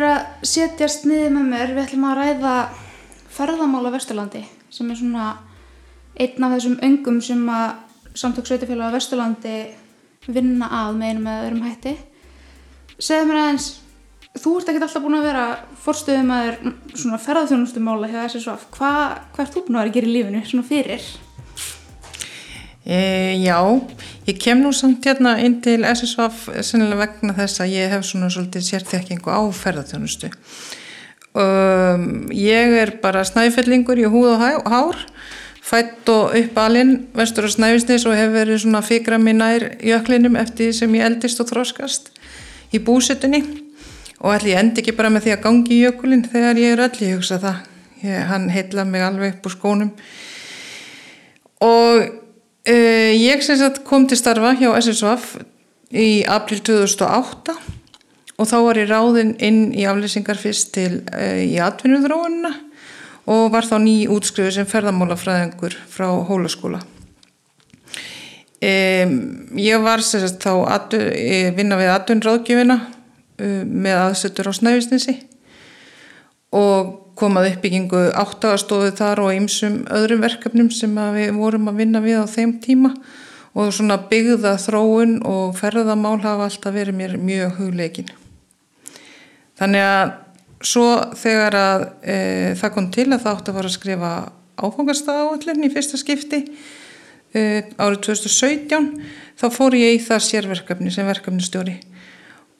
fyrir að setjast niður með mér. Við ætlum að ræða ferðamála Vesturlandi sem er svona einn af þessum öngum sem að samtök sveitafélag á Vesturlandi vinna að með einum eða öðrum hætti. Segðu mér aðeins þú ert ekki alltaf búin að vera fórstöðum að svona ferðarþjónustumála hjá SSF hvað hva ert þú búin að vera að gera í lífinu svona fyrir? E, já, ég kem nú samt hérna inn til SSF sennilega vegna þess að ég hef svona svolítið sérþekkingu á ferðarþjónustu um, ég er bara snæfellingur í húð og hár fætt og upp alinn vestur á Snæfisnis og hef verið svona fikra mér nær jöklinum eftir sem ég eldist og þróskast í búsutunni og ætli ég endi ekki bara með því að gangi í jökulinn þegar ég er öll, ég hugsa það. Ég, hann heitla mig alveg upp úr skónum. Og uh, ég sagt kom til starfa hjá SSVF í april 2008 og þá var ég ráðinn inn í aflýsingar fyrst til uh, í atvinnuðróunina og var þá ný útskrifu sem ferðamálafræðingur frá hólaskóla. Um, ég var sérst þá að vinna við atvinnráðgjöfina um, með aðsettur á Snæfisnesi og komað uppbyggingu áttagastóðu þar og ymsum öðrum verkefnum sem við vorum að vinna við á þeim tíma og svona byggða þróun og ferðamál hafa alltaf verið mér mjög hugleikin. Þannig að svo þegar að e, það kom til að það átti að fara að skrifa áfangarstað áallin í fyrsta skipti e, árið 2017 þá fór ég í það sérverkefni sem verkefnistjóri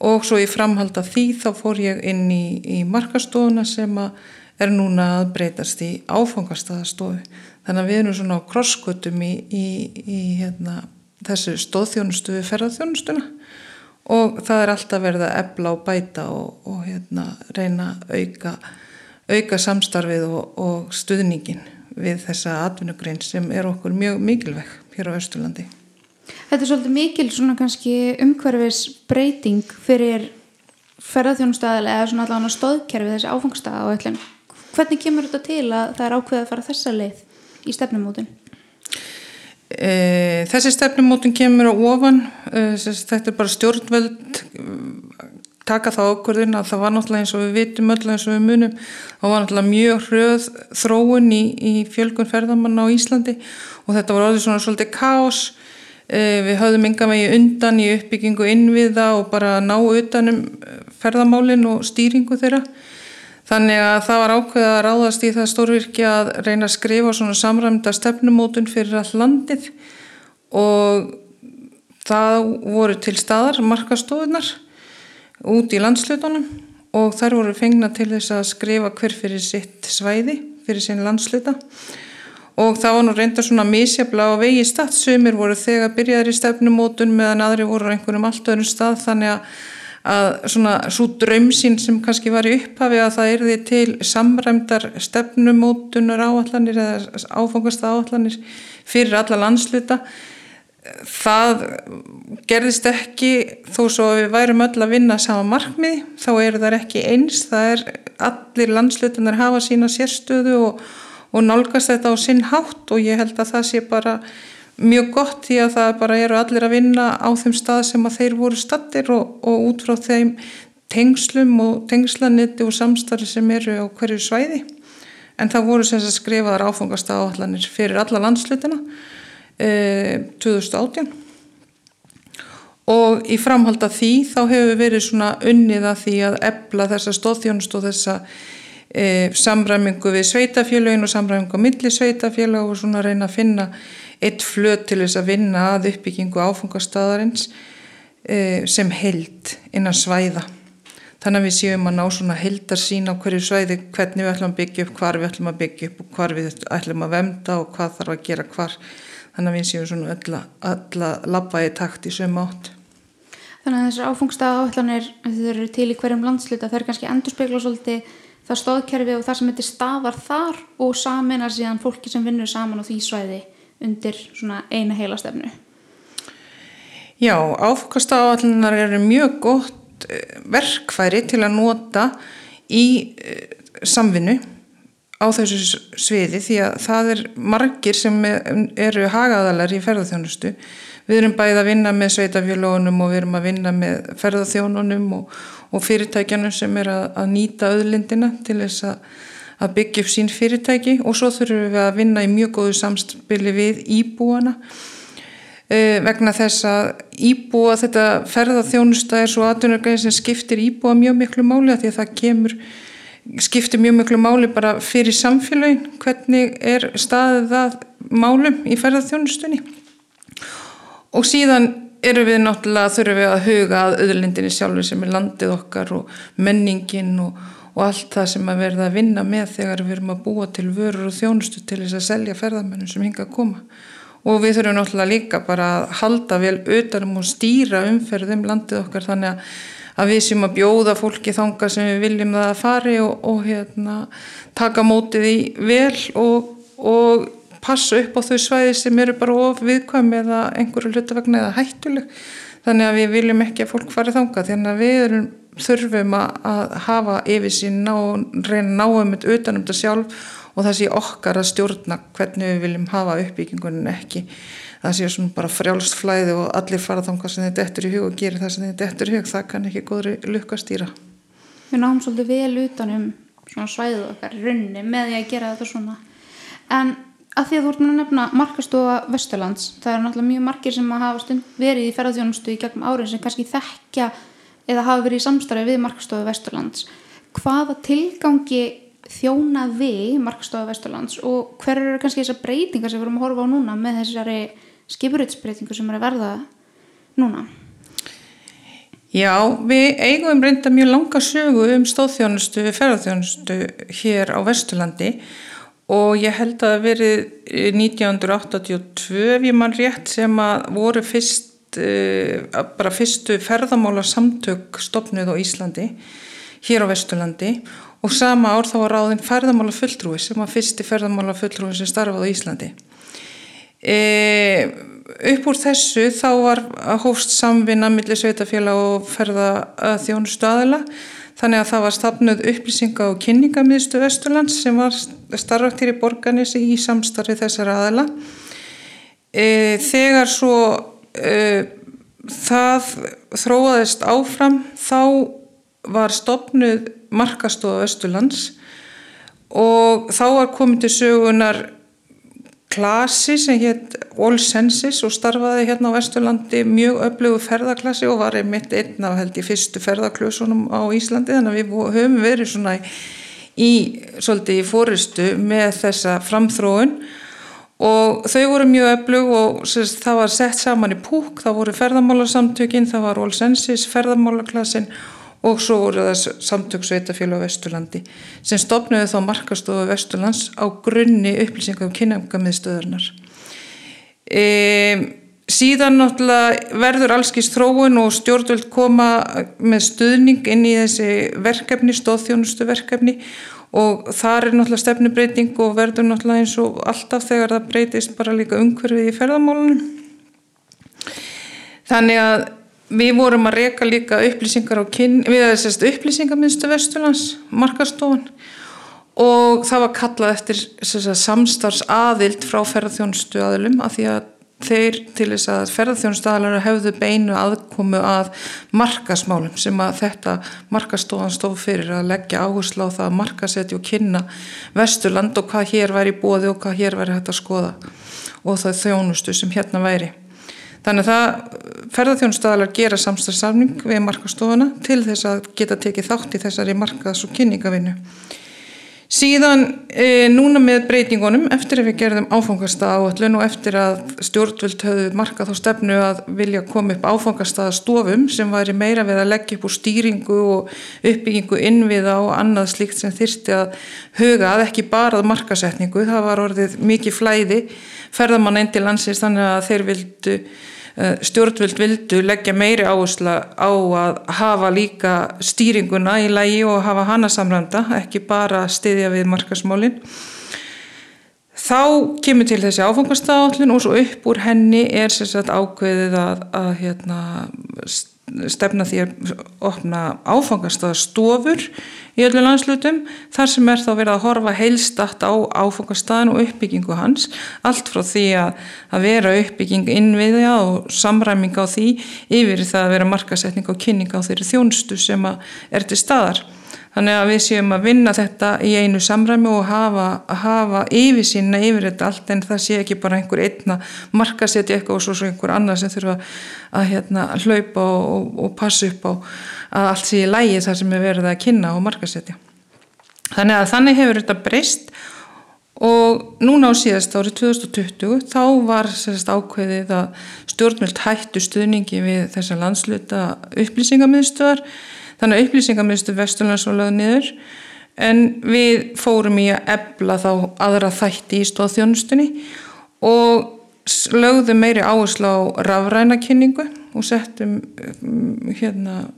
og svo ég framhalda því þá fór ég inn í, í markastofuna sem að er núna að breytast í áfangarstaðastofu þannig að við erum svona á krosskutum í, í, í hérna, þessu stóðþjónustu við ferðarþjónustuna og það er alltaf verið að ebla og bæta og, og hérna, reyna auka, auka samstarfið og, og stuðningin við þessa atvinnugrein sem er okkur mjög mikilvæg hér á Östurlandi. Þetta er svolítið mikil svona kannski umhverfis breyting fyrir ferðarþjónustæðilega eða svona allavega stóðkerfi þessi áfangstæða á öllum. Hvernig kemur þetta til að það er ákveð að fara þessa leið í stefnumótun? E, þessi stefnumótun kemur á ofan, e, þetta er bara stjórnveld taka þá okkurðin að það var náttúrulega eins og við vitum öll eins og við munum það var náttúrulega mjög hröð þróun í, í fjölgun ferðamanna á Íslandi og þetta var alveg svona svolítið kás við höfðum yngan vegi undan í uppbyggingu innviða og bara ná utanum ferðamálin og stýringu þeirra Þannig að það var ákveðið að ráðast í það stórvirkja að reyna að skrifa svona samræmda stefnumótun fyrir all landið og það voru til staðar markastofunar út í landslutunum og þær voru fengna til þess að skrifa hver fyrir sitt svæði, fyrir sín landsluta og það var nú reynda svona mísjabla á vegi staðsumir voru þegar byrjaður í stefnumótun meðan aðri voru á einhverjum allt öðrum stað. Þannig að að svona svo draumsinn sem kannski var í upphafi að það erði til samræmdar stefnumótunar áallanir eða áfangast áallanir fyrir alla landsluta það gerðist ekki þó svo við værum öll að vinna sama markmið þá eru það ekki eins. Það er allir landslutanar hafa sína sérstöðu og, og nálgast þetta á sinn hátt og ég held að það sé bara mjög gott því að það bara eru allir að vinna á þeim stað sem að þeir voru stattir og, og út frá þeim tengslum og tengslaniti og samstarfi sem eru á hverju svæði. En það voru sem að skrifaðar áfangast áallanir fyrir alla landslutina eh, 2018 og í framhald af því þá hefur verið svona unnið að því að ebla þessa stóðþjónust og þessa eh, samræmingu við sveitafélagin og samræmingu á milli sveitafélag og svona reyna að finna eitt flöt til þess að vinna að uppbyggingu áfangastæðarins e, sem held innan svæða. Þannig að við séum að ná svona heldar sín á hverju svæði hvernig við ætlum að byggja upp, hvar við ætlum að byggja upp og hvar við ætlum að vemda og hvað þarf að gera hvar. Þannig að við séum svona öll að labba í takt í sömu átt. Þannig að þessar áfangstæða áallanir þau eru til í hverjum landsluta, það er kannski endurspegla svolítið það stóðkerfi og það sem heitir staðar þar og saminar síðan fólki sem vinnur saman á því svæði undir svona eina heila stefnu Já, áfokastáallunar eru mjög gott eh, verkfæri til að nota í eh, samvinnu á þessu sviði því að það er margir sem eru hagaðalar í ferðarþjónustu. Við erum bæðið að vinna með sveitafélónum og við erum að vinna með ferðarþjónunum og, og fyrirtækjanum sem er að, að nýta öðlindina til þess að, að byggja upp sín fyrirtæki og svo þurfum við að vinna í mjög góðu samspili við íbúana. Uh, vegna þess að íbúa þetta ferðarþjónusta er svo aðtunargæði sem skiptir íbúa mjög miklu máli að því að það kemur skiptir mjög miklu máli bara fyrir samfélagin hvernig er staðið það málum í ferðarþjónustunni og síðan eru við náttúrulega þurfum við að huga að öðurlindinni sjálfur sem er landið okkar og menningin og, og allt það sem að verða að vinna með þegar við erum að búa til vörur og þjónustu til þess að selja ferðarmennum sem hinga að koma. Og við þurfum náttúrulega líka bara að halda vel utanum og stýra umferðum landið okkar þannig að við sem að bjóða fólki þanga sem við viljum það að fari og, og hérna, taka mótið í vel og, og passa upp á þau svæði sem eru bara of viðkvæm eða einhverju hlutavegna eða hættuleg. Þannig að við viljum ekki að fólk fari þanga þannig að við erum, þurfum að, hafa yfir sín reyna náum utanum þetta sjálf og það sé okkar að stjórna hvernig við viljum hafa uppbyggingunin ekki það sé svona bara frjálst flæði og allir fara þánga sem þetta eftir í hug og gerir það sem þetta eftir í hug, það kann ekki góðri lukkastýra Við náum svolítið vel utanum svona svæðu okkar runni með því að gera þetta svona. En að því að þú ert með að nefna markastofa Vesturlands, það er náttúrulega mjög margir sem hafa stund verið í ferðarþjónustu í gegnum árin sem kannski þekkja eða hafa verið í samstarfi við markastofa Vesturlands hvaða tilgangi þjóna við markstofa Vesturlands og hver eru kannski þessar breytingar sem við erum að horfa á núna með þessari skipuritsbreytingu sem er að verða núna? Já, við eigum reynda mjög langa sögu um stóðþjónustu, ferðarþjónustu hér á Vesturlandi og ég held að verið 1982 ef ég mann rétt sem að voru fyrst, bara fyrstu ferðamála samtök stopnuð á Íslandi hér á Vesturlandi og sama ár þá var ráðinn ferðamála fulltrúi sem var fyrsti ferðamála fulltrúi sem starfaði á Íslandi. E, upp úr þessu þá var hófst samvinna millir sveitafélag og ferðaþjónustu aðila þannig að það var stafnuð upplýsinga og kynningamiðstu Vesturlands sem var starfakt hér í borganissi í samstarfi þessar aðila. E, þegar svo e, það þróaðist áfram. Þá var stopnuð markastofa Östurlands og þá var komið til sögunar klasi sem hétt All Senses og starfaði hérna á Östurlandi mjög öflugu ferðaklasi og var einmitt einn af held í fyrstu ferðaklösunum á Íslandi. Þannig að við höfum verið svona í, svolítið í fóristu með þessa framþróun og þau voru mjög öflug og sérst, það var sett saman í púk, það voru ferðamálarsamtökin, það var All Senses, ferðamálarklasin og svo voru það samtök sveitafélag á Vesturlandi sem stopnuði þá markastofu Vesturlands á grunni upplýsingar um kynangamiðstöðarnar. E, síðan náttúrulega verður allskist þróun og stjórnvöld koma með stuðning inn í þessi verkefni, stóðþjónustu verkefni og þar er náttúrulega stefnubreiting og verður náttúrulega eins og alltaf þegar það breytist bara líka umhverfið í ferðamálunum. Þannig að Við vorum að reyka líka upplýsingar á kyn, við erum sérst upplýsingarminnstu Vesturlands, markastofan og það var kallað eftir sérst, samstarfs aðild frá ferðarþjónustu aðilum af því að þeir til þess að ferðarþjónustu aðilar hefðu beinu aðkomu að markasmálum sem að þetta markastofan stóð fyrir að leggja áherslu á það að markasetja og kynna Vesturland og hvað hér væri bóði og hvað hér væri hægt að skoða og það þjónustu sem hérna væri. Þannig að það ferðarþjónustadalar gera samstagssamning við markastofuna til þess að geta tekið þátt í þessari markaðs- og kynningavinnu. Síðan e, núna með breytingunum eftir að við gerðum áfangastað áallun og eftir að stjórnvöld höfðu markað þá stefnu að vilja koma upp áfangastaðastofum sem væri meira við að leggja upp úr stýringu og uppbyggingu innviða og annað slíkt sem þyrsti að huga að ekki barað markasetningu. Það var orðið mikið flæði ferðamann einn til landsins þannig að þeir vildu stjórnvöld vildu leggja meiri áhersla á að hafa líka stýringuna í lægi og hafa hana samranda, ekki bara stiðja við markasmálinn. Þá kemur til þessi áfangastafallin og svo upp úr henni er sérstaklega ákveðið að, að hérna, stefna því að opna áfangastafstofur í öllu landslutum þar sem er þá verið að horfa heilstatt á áfangastafn og uppbyggingu hans. Allt frá því að, að vera uppbygging innviðja og samræming á því yfir það að vera markasetning og kynning á þeirri þjónstu sem er til staðar Þannig að við séum að vinna þetta í einu samræmi og hafa, hafa yfir sína yfir þetta allt en það sé ekki bara einhver einna markasetja eitthvað og svo, svo einhver annar sem þurfa að hérna, hlaupa og, og passa upp á að allt sé í lægi þar sem er verið að kynna og markasetja. Þannig að þannig hefur þetta breyst og núna á síðast árið 2020 þá var sérst, ákveðið að stjórnmjöld hættu stuðningi við þessa landsluta upplýsingamiðstöðar Þannig að upplýsingarmiðstu Vesturlands var lögð niður. En við fórum í að ebla þá aðra þætti í stóðþjónustunni og lögðum meiri áherslu á rafræna kynningu og settum um, hérna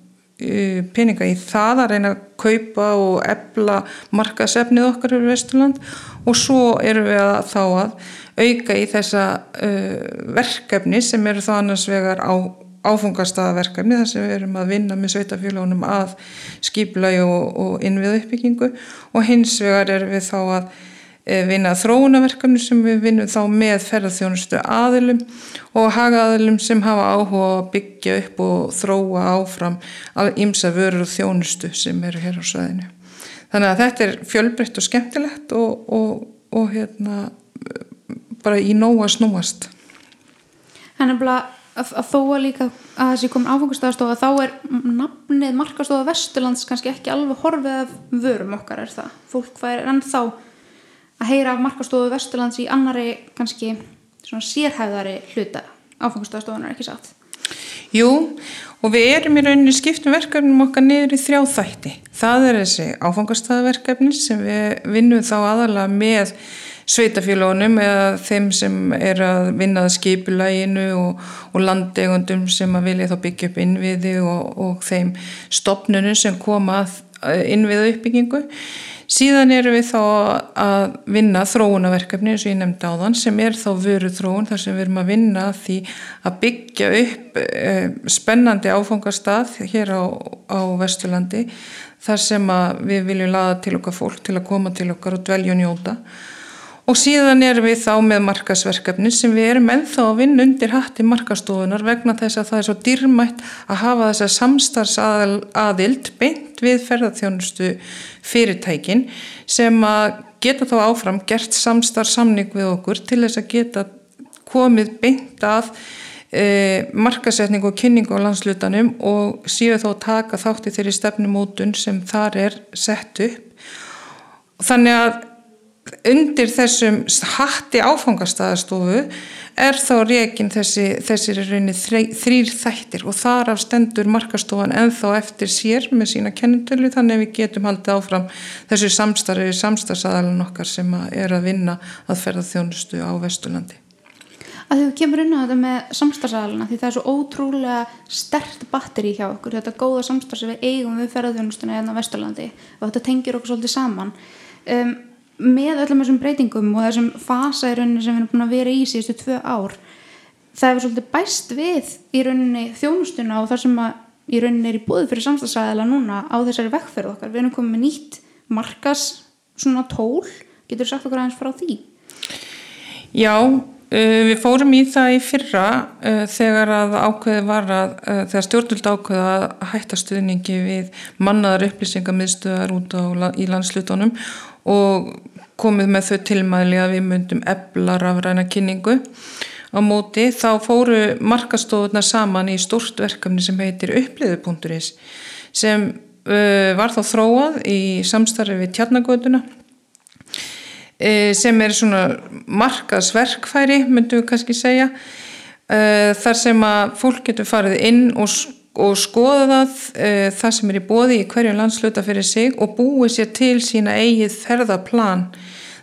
peninga í það að reyna að kaupa og ebla markasefnið okkar fyrir Vesturland. Og svo erum við að þá að auka í þessa uh, verkefni sem eru þá annars vegar á áfungastaðaverkefni þar sem við erum að vinna með sveitafélagunum að skýplægi og, og innvið uppbyggingu og hins vegar erum við þá að e, vinna þróunaverkefni sem við vinnum þá með ferðarþjónustu aðilum og hagaðilum sem hafa áhuga að byggja upp og þróa áfram ímsa vörur og þjónustu sem eru hér á sæðinu. Þannig að þetta er fjölbreytt og skemmtilegt og, og, og hérna bara í nóa snúast. Þannig að að, að þó að líka að þessi komin áfangastafstofa þá er nafnið markastofa Vesturlands kannski ekki alveg horfið af vörum okkar er það? Fólk fær ennþá að heyra af markastofu Vesturlands í annari kannski svona sérhæðari hluta. Áfangastafstofunar ekki satt. Jú og við erum í rauninni skiptum verkefnum okkar niður í þrjá þætti. Það er þessi áfangastafverkefni sem við vinnum þá aðalega með sveitafélagunum eða þeim sem er að vinna að skipulæginu og, og landegundum sem að vilja þá byggja upp innviði og, og þeim stopnunum sem koma innviða uppbyggingu. Síðan eru við þá að vinna þróunaverkefni eins og ég nefndi á þann sem er þá vöru þróun þar sem við erum að vinna því að byggja upp eh, spennandi áfangastað hér á, á Vesturlandi þar sem við viljum laða til okkar fólk til að koma til okkar og dvelja og njóta og síðan erum við þá með markasverkefni sem við erum ennþá að vinna undir hatti markastofunar vegna þess að það er svo dýrmætt að hafa þessa samstarfsaðild beint við ferðarþjónustu fyrirtækin sem að geta þá áfram gert samstarfsamning við okkur til þess að geta komið beint að e, markasetning og kynning á landslutanum og síðu þá taka þátti þeirri stefnumótun sem þar er sett upp. Þannig að undir þessum hatti áfangastæðastofu er þá reygin þessi, þessi þrýr þættir og þar af stendur markastofan enþá eftir sér með sína kennutölu þannig að við getum haldið áfram þessu samstarfi samstarfsaðalun okkar sem að er að vinna að ferða þjónustu á Vesturlandi. Að þau kemur inn á þetta með samstarfsaðaluna því það er svo ótrúlega stert batteri hjá okkur, þetta góða samstarf sem við eigum við ferðarþjónustuna hérna á Vesturlandi og þetta tengir okkur svolítið saman um, með öllum þessum breytingum og þessum fasa í rauninni sem við erum búin að vera í síðustu tvö ár það hefur svolítið bæst við í rauninni þjónustuna og það sem að í rauninni er í búið fyrir samstagsæðila núna á þessari vekkferð okkar, við erum komið með nýtt markas svona tól getur sagt okkur aðeins frá því? Já Uh, við fórum í það í fyrra uh, þegar að ákveði var að uh, þegar stjórnvöld ákveði að hætta stuðningi við mannaðar upplýsingamiðstöðar út á, í landslutunum og komið með þau tilmæli að við myndum eblar af ræna kynningu. Á móti þá fóru markastofurna saman í stort verkefni sem heitir uppliðu.is sem uh, var þá þróað í samstarfi við tjarnagötuna uh, sem er svona markaðsverkfæri myndum við kannski segja uh, þar sem að fólk getur farið inn og og skoða það uh, það sem er í bóði í hverju landsluta fyrir sig og búið sér til sína eigið ferðaplan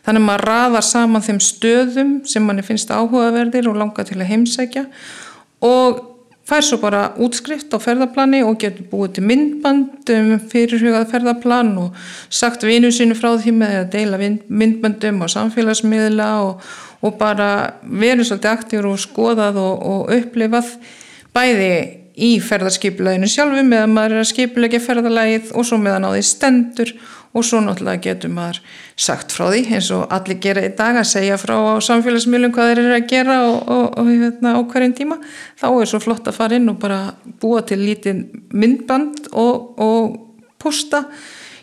þannig að maður raðar saman þeim stöðum sem manni finnst áhugaverðir og langar til að heimsækja og fær svo bara útskrift á ferðaplani og getur búið til myndbandum fyrirhugað ferðaplan og sagt vinu sínu frá því með að deila myndbandum og samfélagsmiðla og, og bara verið svolítið aktífur og skoðað og, og upplifað bæði í ferðarskipuleginu sjálfum meðan maður er að skipulegja ferðarlægið og svo meðan á því stendur og svo náttúrulega getur maður sagt frá því eins og allir gera í dag að segja frá á samfélagsmiðlum hvað þeir eru að gera og, og, og hérna, á hverjum tíma. Þá er svo flott að fara inn og bara búa til lítið myndband og, og posta.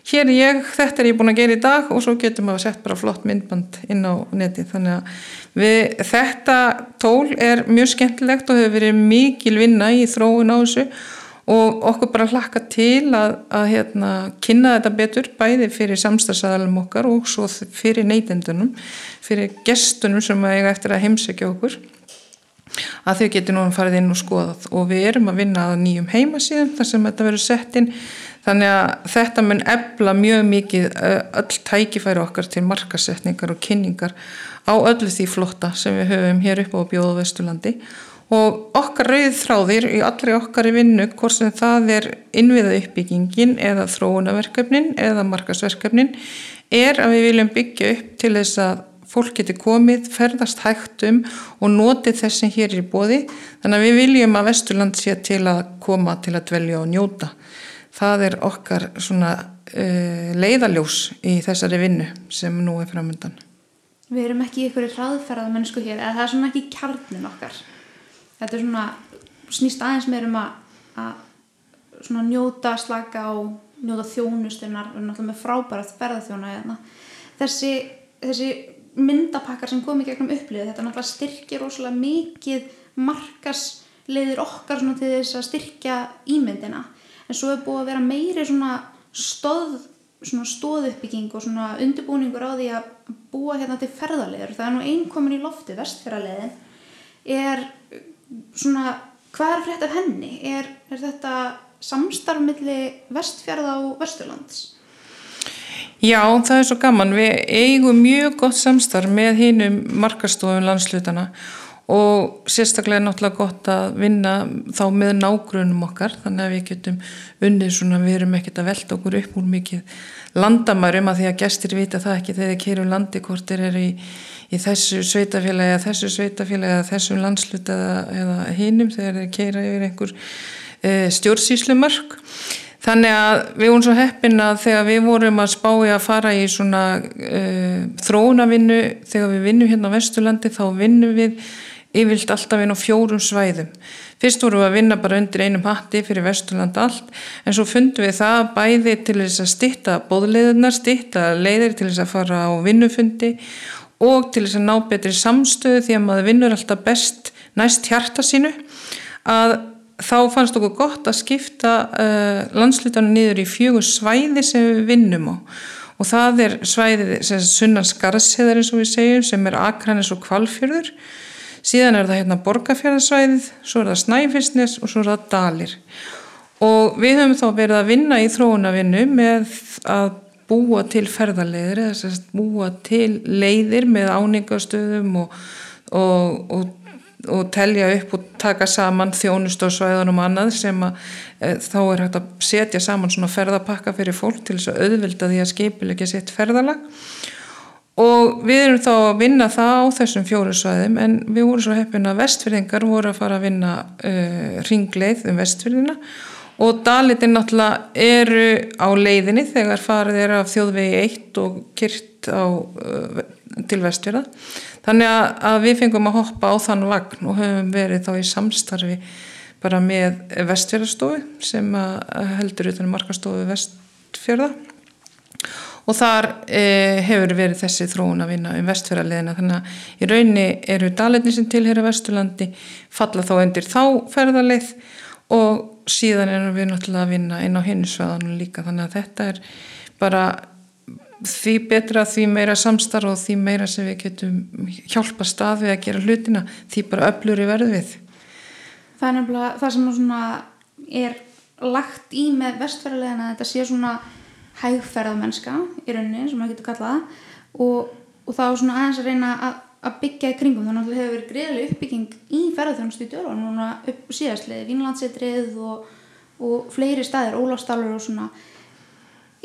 Hér er ég, þetta er ég búin að gera í dag og svo getur maður sett bara flott myndband inn á neti þannig að við, þetta tól er mjög skemmtilegt og hefur verið mikil vinna í þróun á þessu og okkur bara hlakka til að, að hérna, kynna þetta betur bæði fyrir samstagsæðalum okkar og svo fyrir neytendunum fyrir gestunum sem eiga eftir að heimsækja okkur að þau getur nú að fara inn og skoðað. Og við erum að vinna að nýjum heimasíðum þar sem þetta verður sett inn. Þannig að þetta mun ebla mjög mikið öll tækifæri okkar til markasetningar og kynningar á öllu því flotta sem við höfum hér upp á Bjóða Vesturlandi og okkar rauð þráðir í allri okkar í vinnu hvort sem það er innviða uppbyggingin eða þróunaverkefnin eða markasverkefnin er að við viljum byggja upp til þess að fólk getur komið, ferðast hægtum og notið þess sem hér er í bóði þannig að við viljum að Vesturland sé til að koma til að dvelja og njóta. Það er okkar svona uh, leiðaljós í þessari vinnu sem nú er framöndan Við erum ekki í ykkur hraðferðað mennsku hér eða það er svona ekki kjarnin okkar þetta er svona snýst aðeins meir um að, svona njóta slaka og njóta þjónustunar og náttúrulega með frábæra ferðarþjóna hérna. þessi, þessi myndapakkar sem komi gegnum upplýði þetta náttúrulega styrkir rosalega mikið markasleiðir okkar svona til þess að styrkja ímyndina en svo er búið að vera meiri svona stóð svona stóðuppbygging og svona undirbúningur á því að búa hérna til ferðarleður það er nú einkomin í lofti vestferðarleðin er svona, hvað er frétt af henni? Er, er þetta samstarf millir vestfjörða og vesturlands? Já, það er svo gaman. Við eigum mjög gott samstarf með hinnum markastofum landslutana og sérstaklega er náttúrulega gott að vinna þá með nágrunum okkar þannig að við getum unnið svona, við erum ekkert að velta okkur upp úr mikið landamærum að því að gestir vita það ekki þegar þeir keiru landi hvort þeir eru í í þessu sveitafélagi þessu sveitafélagi þessu landslut eða, eða hinnum þegar þeir keira yfir einhver e, stjórnsýslumark. Þannig að við vorum svo heppin að þegar við vorum að spái að fara í svona e, þróunavinnu þegar við vinnum hérna á Vesturlandi þá vinnum við yfirlt alltaf inn á fjórum svæðum. Fyrst vorum við að vinna bara undir einum hatti fyrir Vesturland allt en svo fundum við það bæði til þess að stitta bóðleiðunar, stitta leiðir til þess að fara á vinnufundi og til þess að ná betri samstöðu því að maður vinnur alltaf best næst hjarta sínu að þá fannst okkur gott að skipta uh, landslutanum niður í fjögur svæði sem við vinnum á. Og það er svæðið sem sunnar skarðsheðar eins og við segjum sem er Akranis og Kvalfjörður síðan er það hérna Borgafjörðarsvæðið svo er það Snæfisnes og svo er það Dalir. Og við höfum þá verið að vinna í þróunavinnu með að búa til ferðarleiðir eða búa til leiðir með áningastöðum og, og, og, og telja upp og taka saman þjónust á svæðunum annað sem að e, þá er hægt að setja saman svona ferðarpakka fyrir fólk til þess að auðvilda því að skipilegja sitt ferðarlag og við erum þá að vinna það á þessum fjóru svæðum en við vorum svo heppin að vestfyrðingar voru að fara að vinna uh, ringleið um vestfyrðina og dalitin náttúrulega eru á leiðinni þegar farið er af þjóðvegi 1 og kyrt á, til vestfjörða þannig að, að við fengum að hoppa á þann vagn og höfum verið þá í samstarfi bara með vestfjörðastofu sem heldur utan markastofu vestfjörða og þar eh, hefur verið þessi þróun að vinna um vestfjörðarleðina þannig að í raunni eru dalitin sem tilhera vesturlandi falla þá undir þá ferðarleið og síðan erum við náttúrulega að vinna inn á hinnusveðanum líka. Þannig að þetta er bara því betra, því meira samstarf og því meira sem við getum hjálpa staði að gera hlutina því bara öflur í verð við. Það er nefnilega það sem svona er lagt í með vestfærilegina þetta sé svona hægferðamennska í rauninni sem maður getur kallað og, og þá svona aðeins að reyna að að byggja í kringum. Þannig að það hefur verið greiðlega uppbygging í ferðarþjónustu í dörfa núna upp síðastlega, Vínlandsetrið og, og fleiri staðir, Ólafstálur og svona.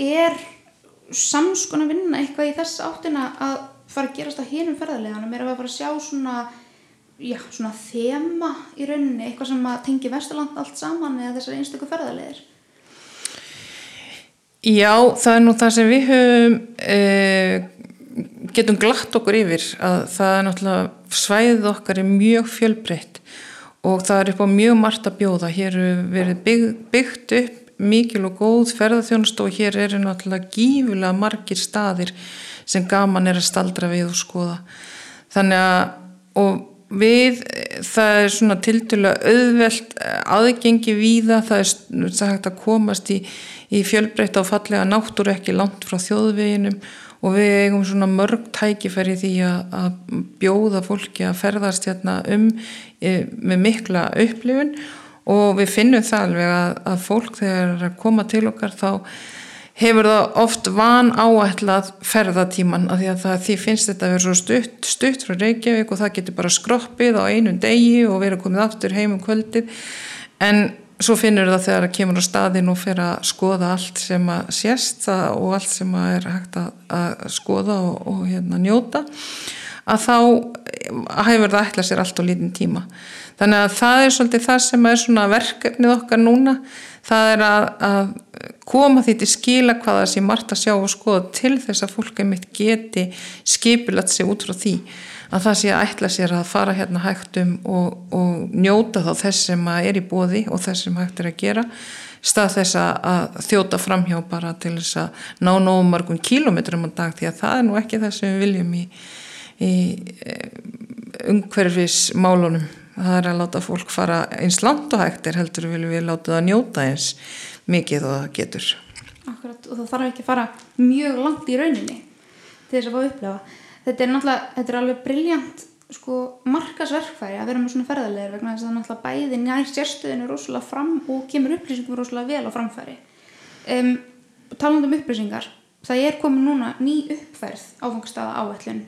Er samskona vinna eitthvað í þess áttina að fara að gerast að hérum ferðarleganum er að að fara að sjá svona já, svona þema í rauninni, eitthvað sem að tengi Vesturland allt saman eða þessar einstöku ferðarleðir? Já, það er nú það sem við höfum eh, getum glatt okkur yfir að það er náttúrulega svæðið okkar er mjög fjölbreytt og það er upp á mjög margt að bjóða. Hér hefur verið bygg, byggt upp mikil og góð ferðarþjónust og hér eru náttúrulega gífulega margir staðir sem gaman er að staldra við og skoða. Þannig að og við, það er svona tildulega auðvelt aðgengi víða, það er sagt að komast í, í fjölbreytt á fallega náttúru ekki langt frá þjóðveginum og við eigum svona mörg tækifæri því að, að bjóða fólki að ferðast hérna um e, með mikla upplifun. Og við finnum það alveg að, að fólk þegar að koma til okkar þá hefur það oft van áætlað ferðatíman af því að það, því finnst þetta að vera svo stutt, stutt frá Reykjavík og það getur bara skroppið á einum degi og vera komið aftur heim um kvöldið. En svo finnur það þegar það kemur á staðin og fer að skoða allt sem að sérst og allt sem að er hægt að, að skoða og, og hérna, njóta að þá hefur það ætlað sér allt á lítin tíma. Þannig að það er svolítið það sem er verkefnið okkar núna. Það er að, að koma því til skila hvaða sem margt að sjá og skoða til þess að fólk einmitt geti skipilat sig út frá því að það sé að ætla sér að fara hérna hægt um og, og njóta þá þess sem er í bóði og þess sem hægt er að gera. Stað þess að þjóta framhjá bara til þess að ná nógu margum kílometrum á dag því að það er nú ekki það sem við viljum í, í eh, umhverfismálunum. Það er að láta fólk fara eins langt og hægt er heldur viljum við láta það njóta eins mikið og það getur. Akkurat og það þarf ekki að fara mjög langt í rauninni til þess að fá upplefa þetta er náttúrulega, þetta er alveg brilljant sko markasverkfæri að vera með svona ferðarlegar vegna þess að það náttúrulega bæði nær sérstöðinu rosalega fram og kemur upplýsingum rosalega vel á framfæri. Um, talandum upplýsingar það er komið núna ný uppfærð áfangstaða áætlun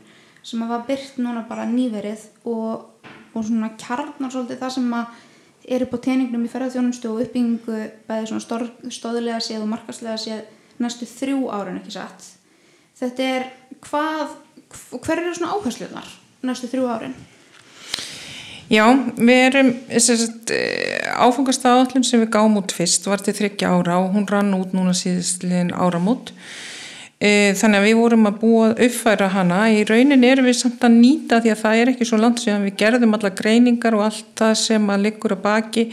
sem að var byrt núna bara nýverið og, og svona kjarnar svolítið það sem að er upp á teiningnum í ferðarþjónustu og uppbyggingu bæði svona stóðlega séð og markaslega séð næstu þrjú árun ekki satt. Þetta er hvað hver eru svona áhersluðnar næstu þrjú árin? Já, við erum eh, áfangast aðallun sem við gáum út fyrst var til þryggja ára og hún rann út núna síðustliðin áramót. E, þannig að við vorum að búa uppfæra hana, í raunin erum við samt að nýta því að það er ekki svo langt sem við gerðum alla greiningar og allt það sem að liggur að baki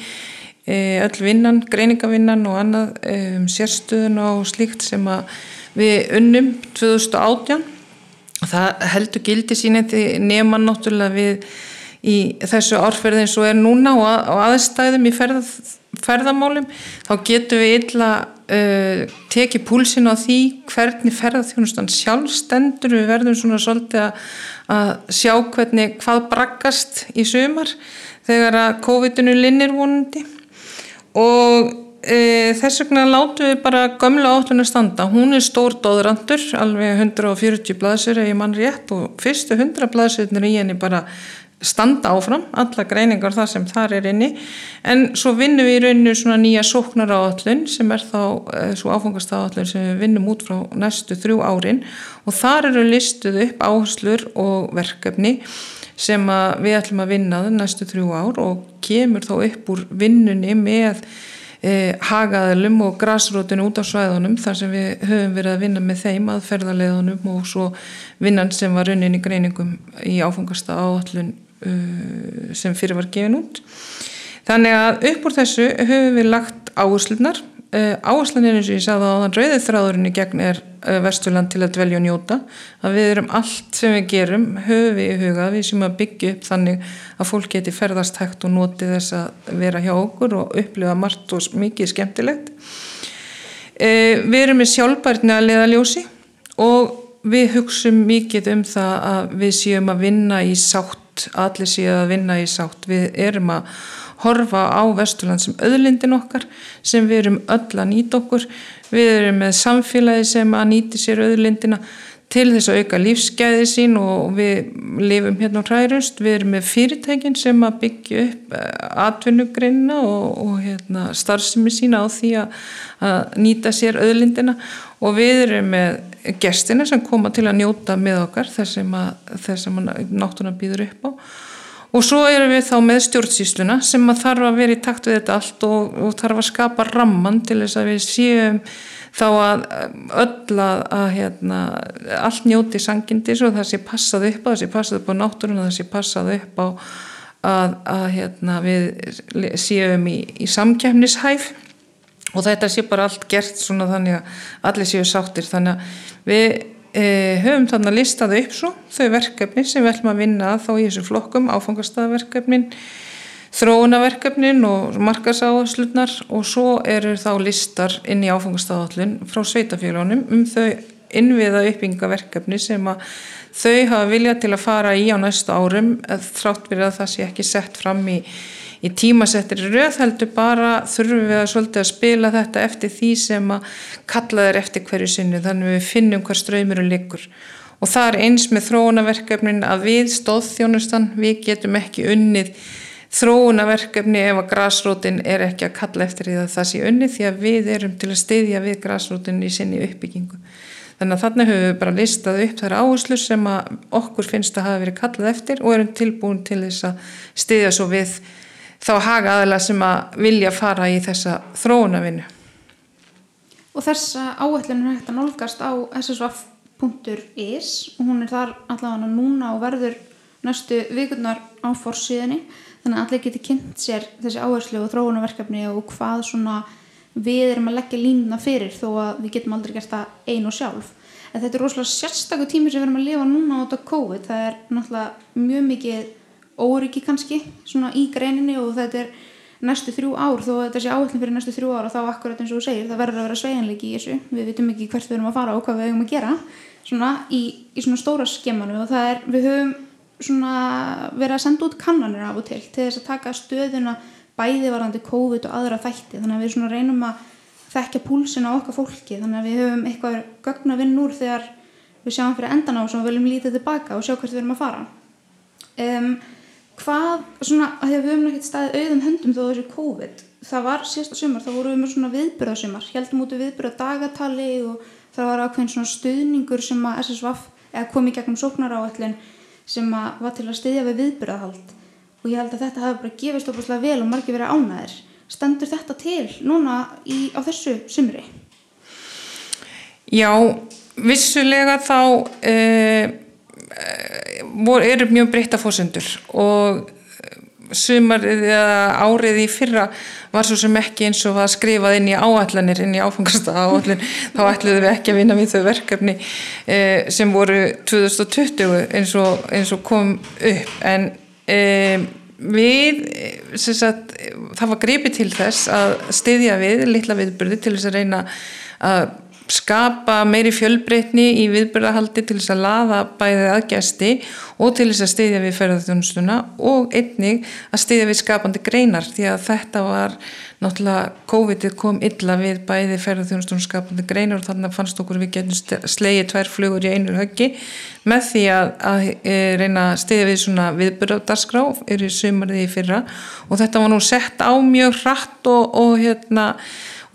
e, öll vinnan, greiningavinnan og annað e, um sérstöðun og slíkt sem að við unnum 2018 það heldur gildi sín nema náttúrulega við í þessu árferði eins og er núna og, að, og aðstæðum í ferð, ferðamálum. Þá getum við illa uh, tekið púlsin á því hvernig ferðarþjónustan sjálf stendur. Við verðum svona svolítið að, að sjá hvernig hvað braggast í sumar þegar að COVID-19 linnir vonandi. Og e, þess vegna látu við bara gömla átlunum standa, hún er stór dóðrandur, alveg 140 blaðsir ef ég mann rétt og fyrstu 100 blaðsirnir í henni bara standa áfram, alla greiningar það sem þar er inni, en svo vinnum við í rauninu svona nýja sóknar áallun sem er þá e, svo áfangast áallun sem við vinnum út frá næstu þrjú árin. Og þar eru listuð upp áherslur og verkefni sem við ætlum að vinna næstu þrjú ár og kemur þá upp úr vinnunni með e, hagaðalum og græsrótinu út á svæðunum þar sem við höfum verið að vinna með þeim aðferðarleðunum og svo vinnan sem var raunin í greiningum í áfangasta áallun uh, sem fyrir var gefin út. Þannig að upp úr þessu höfum við lagt áherslunar Uh, áherslanir eins og ég sagði þann rauðið þráðurinn í gegn er uh, Vesturland til að dvelja og njóta. Að við erum allt sem við gerum höfum við í huga við sem að byggja upp þannig að fólk geti ferðast hægt og noti þess að vera hjá okkur og upplifa margt og mikið skemmtilegt. Uh, við erum með sjálfbærtni að leiða ljósi og við hugsaum mikið um það að við séum að vinna í sátt allir séu að vinna í sátt. Við erum að horfa á Vesturland sem öðlindin okkar sem við erum öll að nýta okkur. Við erum með samfélagi sem að nýti sér öðlindina til þess að auka lífsgæði sín og við lifum hérna á hræðröst við erum með fyrirtækin sem að byggja upp eh, atvinnugreina og, og hérna, starfsemi sína á því að, að nýta sér öðlindina og við erum með gestina sem koma til að njóta með okkar þess að, náttúrulega býður upp á og svo erum við þá með stjórnsýsluna sem að þarf að vera í takt við þetta allt og, og þarf að skapa ramman til þess að við séum þá að öll að, að hérna, allt njóti sangindis og það sé passað upp á það sé passað upp á náttúruna, það sé passað upp á að, að hérna, við séum í, í samkjæfnishæf og þetta sé bara allt gert svona þannig að allir séu sáttir. Þannig að við höfum þannig að listaðu upp svo þau verkefni sem við ætlum að vinna þá í þessu flokkum, áfangastæðaverkefnin þróunaverkefnin og markasáðslutnar og svo eru þá listar inn í áfangastæðallun frá sveitafélagunum um þau innviða uppbyggingaverkefni sem að þau hafa viljað til að fara í á næstu árum þrátt verið að það sé ekki sett fram í í tímasettir röð heldur bara þurfum við að svolítið að spila þetta eftir því sem að kalla þeir eftir hverju sinni þannig við finnum hver ströymir og liggur. Og það er eins með þróunaverkefnin að við stóðþjónustan við getum ekki unnið þróunaverkefni ef að grásrótin er ekki að kalla eftir því að það sé unnið því að við erum til að styðja við grásrótin í sinni uppbyggingu. Þannig að þannig höfum við bara listað upp þar áherslu sem okkur finnst að hafa verið kallað eftir og erum tilbúin til þess að styðja svo við þá haga aðla sem að vilja fara í þessa þróunavinu. Og þessa áætlun er hægt að nálgast á ssvaf.is og hún er þar allavega núna og verður næstu vikurnar á fórsíðinni þannig að allir geti kynnt sér þessi áherslu og þróunaverkefni og hvað svona við erum að leggja línuna fyrir þó að við getum aldrei gert það einu og sjálf. En þetta er rosalega sérstaklega tími sem við erum að lifa núna át á COVID. Það er náttúrulega mjög mikið óryggi kannski svona í greininni og þetta er næstu þrjú ár þó þetta sé áhullin fyrir næstu þrjú ár og þá akkurat eins og þú segir það verður að vera sveiginleiki í þessu. Við vitum ekki hvert við erum að fara og hvað við hefum að gera svona í, í svona stóra skemmanu og það er, við höfum svona verið að senda út kannanir af og til til þess að taka stöðuna bæði varandi COVID og aðra þætti. Þannig að við svona reynum að þekkja púlsin á okkar fólki. Þannig að við höfum eitthvað gögn að vinna úr þegar við sjáum fyrir endan á og viljum lítið tilbaka og sjá hvert við erum að fara. Um, hvað, svona, að við höfum ekki staðið auðum höndum þó þessi COVID það var síðasta sumar, þá vorum við með svona viðbyrðasumar heldum út við viðbyrða dagatali og það var ákveðin svona stuðningur sem að eða kom í gegnum sóknaráallin sem að var til að styðja við viðbyrðahald og ég held að þetta hafi bara gefist óbúslega vel og margir verið ánæðir stendur þetta til núna í, á þessu sumri? Já, vissulega þá eh, eru mjög breytta fósendur og sumarið eða árið í fyrra var svo sem ekki eins og var skrifað inn í áallanir, inn í áfangasta áallin þá ætluðum við ekki að vinna við þau verkefni eh, sem voru 2020 eins og, eins og kom upp. En eh, við sagt, það var greipið til þess að styðja við litla viðbyrði til þess að reyna að skapa meiri fjölbreytni í viðbyrðahaldi til þess að laða bæðið aðgæsti og til þess að steyðja við ferðarþjónustuna og einnig að steyðja við skapandi greinar því að þetta var náttúrulega COVID-ið kom illa við bæði ferðarþjónustuna skapandi greinar og þannig fannst okkur við getum slegið tvær flugur í einur höggi með því að, að e, reyna að steyðja við svona viðbyrðardarskrá eru sumarið í fyrra. Og þetta var nú sett á mjög hratt og, og hérna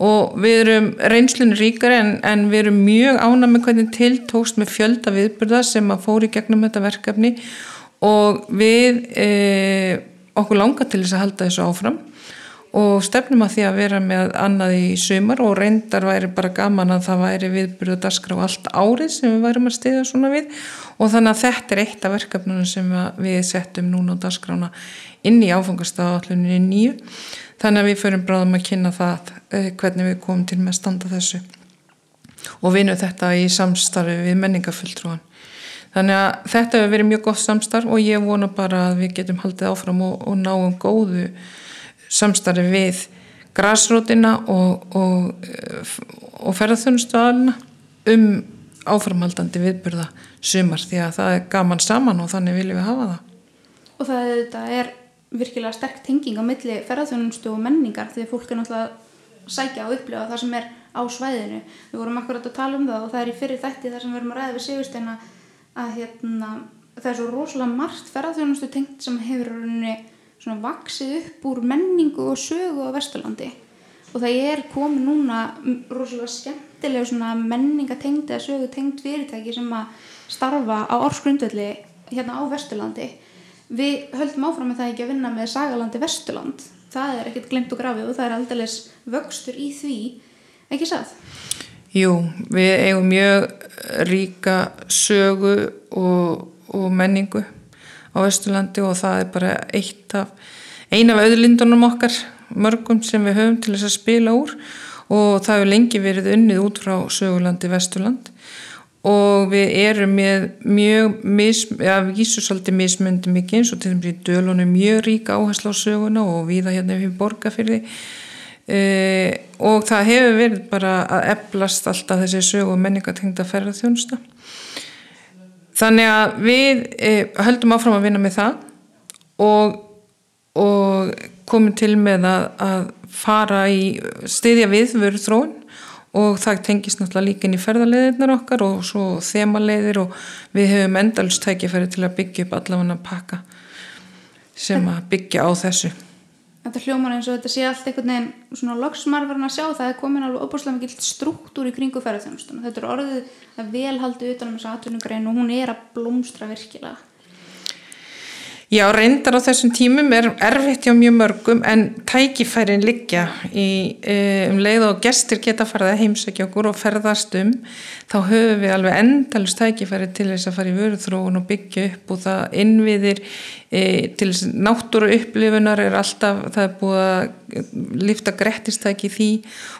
og við erum reynslunni ríkari en, en við erum mjög ána með hvernig tiltókst með fjölda viðbyrða sem að fóri gegnum þetta verkefni. Og við e, okkur langar til þess að halda þessu áfram. Og stefnum að því að vera með annað í sumar og reyndar væri bara gaman að það væri viðbyrðu darskrá allt árið sem við værum að stiða svona við. Og þannig að þetta er eitt af verkefnunum sem við settum núna á darskrána inn í áfangastafalluninni nýju þannig að við förum bráðum að kynna það eh, hvernig við komum til með að standa þessu. Og vinum þetta í samstarfi við menningafulltrúan þannig að þetta hefur verið mjög gott samstarf og ég vona bara að við getum haldið áfram og, og náum góðu samstarfi við græsrótina og, og, og ferðarþjónustuðalina um áframhaldandi viðbyrða sumar því að það er gaman saman og þannig viljum við hafa það. Og það er virkilega sterk tenging á milli ferðarþjónustu og menningar því að fólk er náttúrulega sækja og upplifa það sem er á svæðinu. Við vorum akkurat að tala um það og það er í fyrir þætti þar sem við erum að ræða við Sigursteina að hérna, það er svo rosalega margt ferðarþjónustu tengt sem hefur vaksið upp úr menningu og sögu á Vesturlandi. Og það er komið núna rosalega skemmtilega menningatengt eða sögu tengt fyrirtæki sem að starfa á orðsgrundvelli hérna á Vesturlandi við höldum áfram með það ekki að vinna með Sagalandi Vesturland. Það er ekkert glemt og grafið og það er aldeilis vöxtur í því. Ekki satt? Jú, við eigum mjög ríka sögu og, og menningu á Vesturlandi og það er bara af eina af auðlindunum okkar mörgum sem við höfum til þess að spila úr. Og það hefur lengi verið unnið út frá sögulandi Vesturland og við erum með mjög mis, ja, vísusaldi mismöndi mikið eins og til dæmis í dölunum mjög rík áherslu á söguna og viða hérna við borgarfyrði e, og það hefur verið bara að eblast alltaf þessi sögu og menningatengda ferðarþjónusta þannig að við e, höldum áfram að vinna með það og, og komum til með að, að fara í stiðja við veru þróun og það tengist náttúrulega líka inn í ferðarleðirnar okkar og svo þemaleiðir og við hefum endalust tækifæri til að byggja upp allavega pakka sem að byggja á þessu. Þetta hljómar eins og þetta sé allt einhvern veginn svona loksmarfarn að sjá það er komin alveg opáslega mikið struktúr í kringu ferðarþjónustuna. Þetta er orðið að velhaldi utanum þessu atvinnugrein og hún er að blómstra virkilega. Já, reyndar á þessum tímum er erfitt hjá mjög mörgum en tækifærin liggja í e, um leið og gestir geta farið að heimsækja okkur og ferðast um þá höfum við alveg endalust tækifæri til þess að fara í vöruþróun og byggja upp og það innviðir e, til náttúru upplifunar er alltaf, það er búið að lifta grettistæki því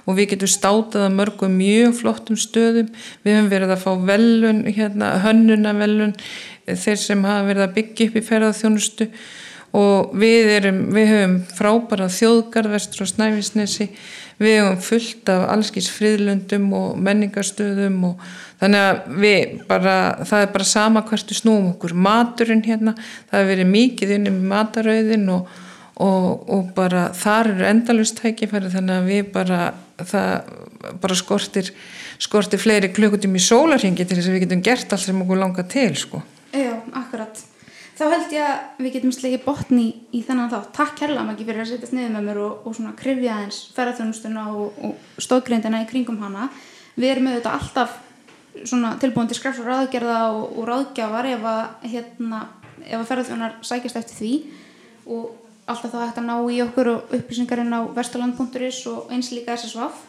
og við getum státað að mörgum mjög flottum stöðum, við höfum verið að fá velun, hérna, hönnuna velun þeir sem hafa verið að byggja upp í ferðarþjónustu og við, erum, við höfum frábæra þjóðgarð vestur á Snæfisnesi við höfum fullt af allskins friðlundum og menningarstöðum og þannig að við bara það er bara sama hvertu snúum okkur. Maturinn hérna, það hefur verið mikið inn með matarauðin og, og, og bara þar eru endalustækifæri þannig að við bara það bara skortir skortir fleiri klukkutum í sólarhingi til þess að við getum gert allt sem okkur langar til sko akkurat. Þá held ég að við getum slegið botni í, í þennan þá. Takk kærlega mikið fyrir að setja sniðið með mér og, og svona krifja eins ferðarþjónustuna og, og stóðgreindina í kringum hana. Við erum auðvitað alltaf svona tilbúin til skrafs og ráðgerða og, og ráðgjafar ef að, hérna, ef að ferðarþjónar sækjast eftir því og alltaf þá hægt að ná í okkur og upplýsingarinn á verstaland.is og eins líka SSVF.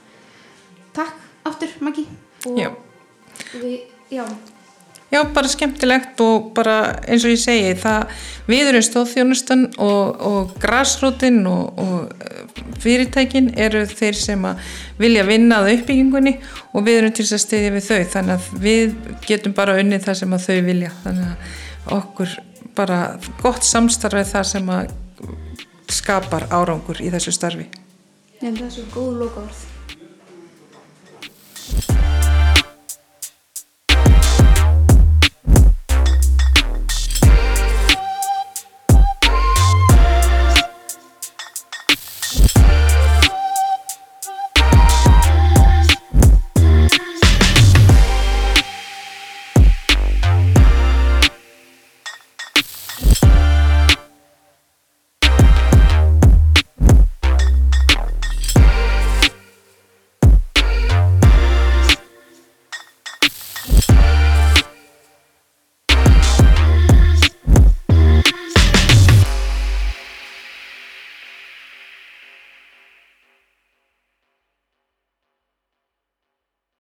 Takk aftur Maggi. Já. Við, já. Já, bara skemmtilegt og bara eins og ég segi, það við erum stóðþjónustan og, og græsrótin og, og eh, fyrirtækin eru þeir sem vilja vinna að uppbyggingunni og við erum til þess að stiðja við þau þannig að við getum bara unnið það sem þau vilja þannig að okkur bara gott samstarfið það sem skapar árangur í þessu starfi. Ég held að það er svo góð lokaverð.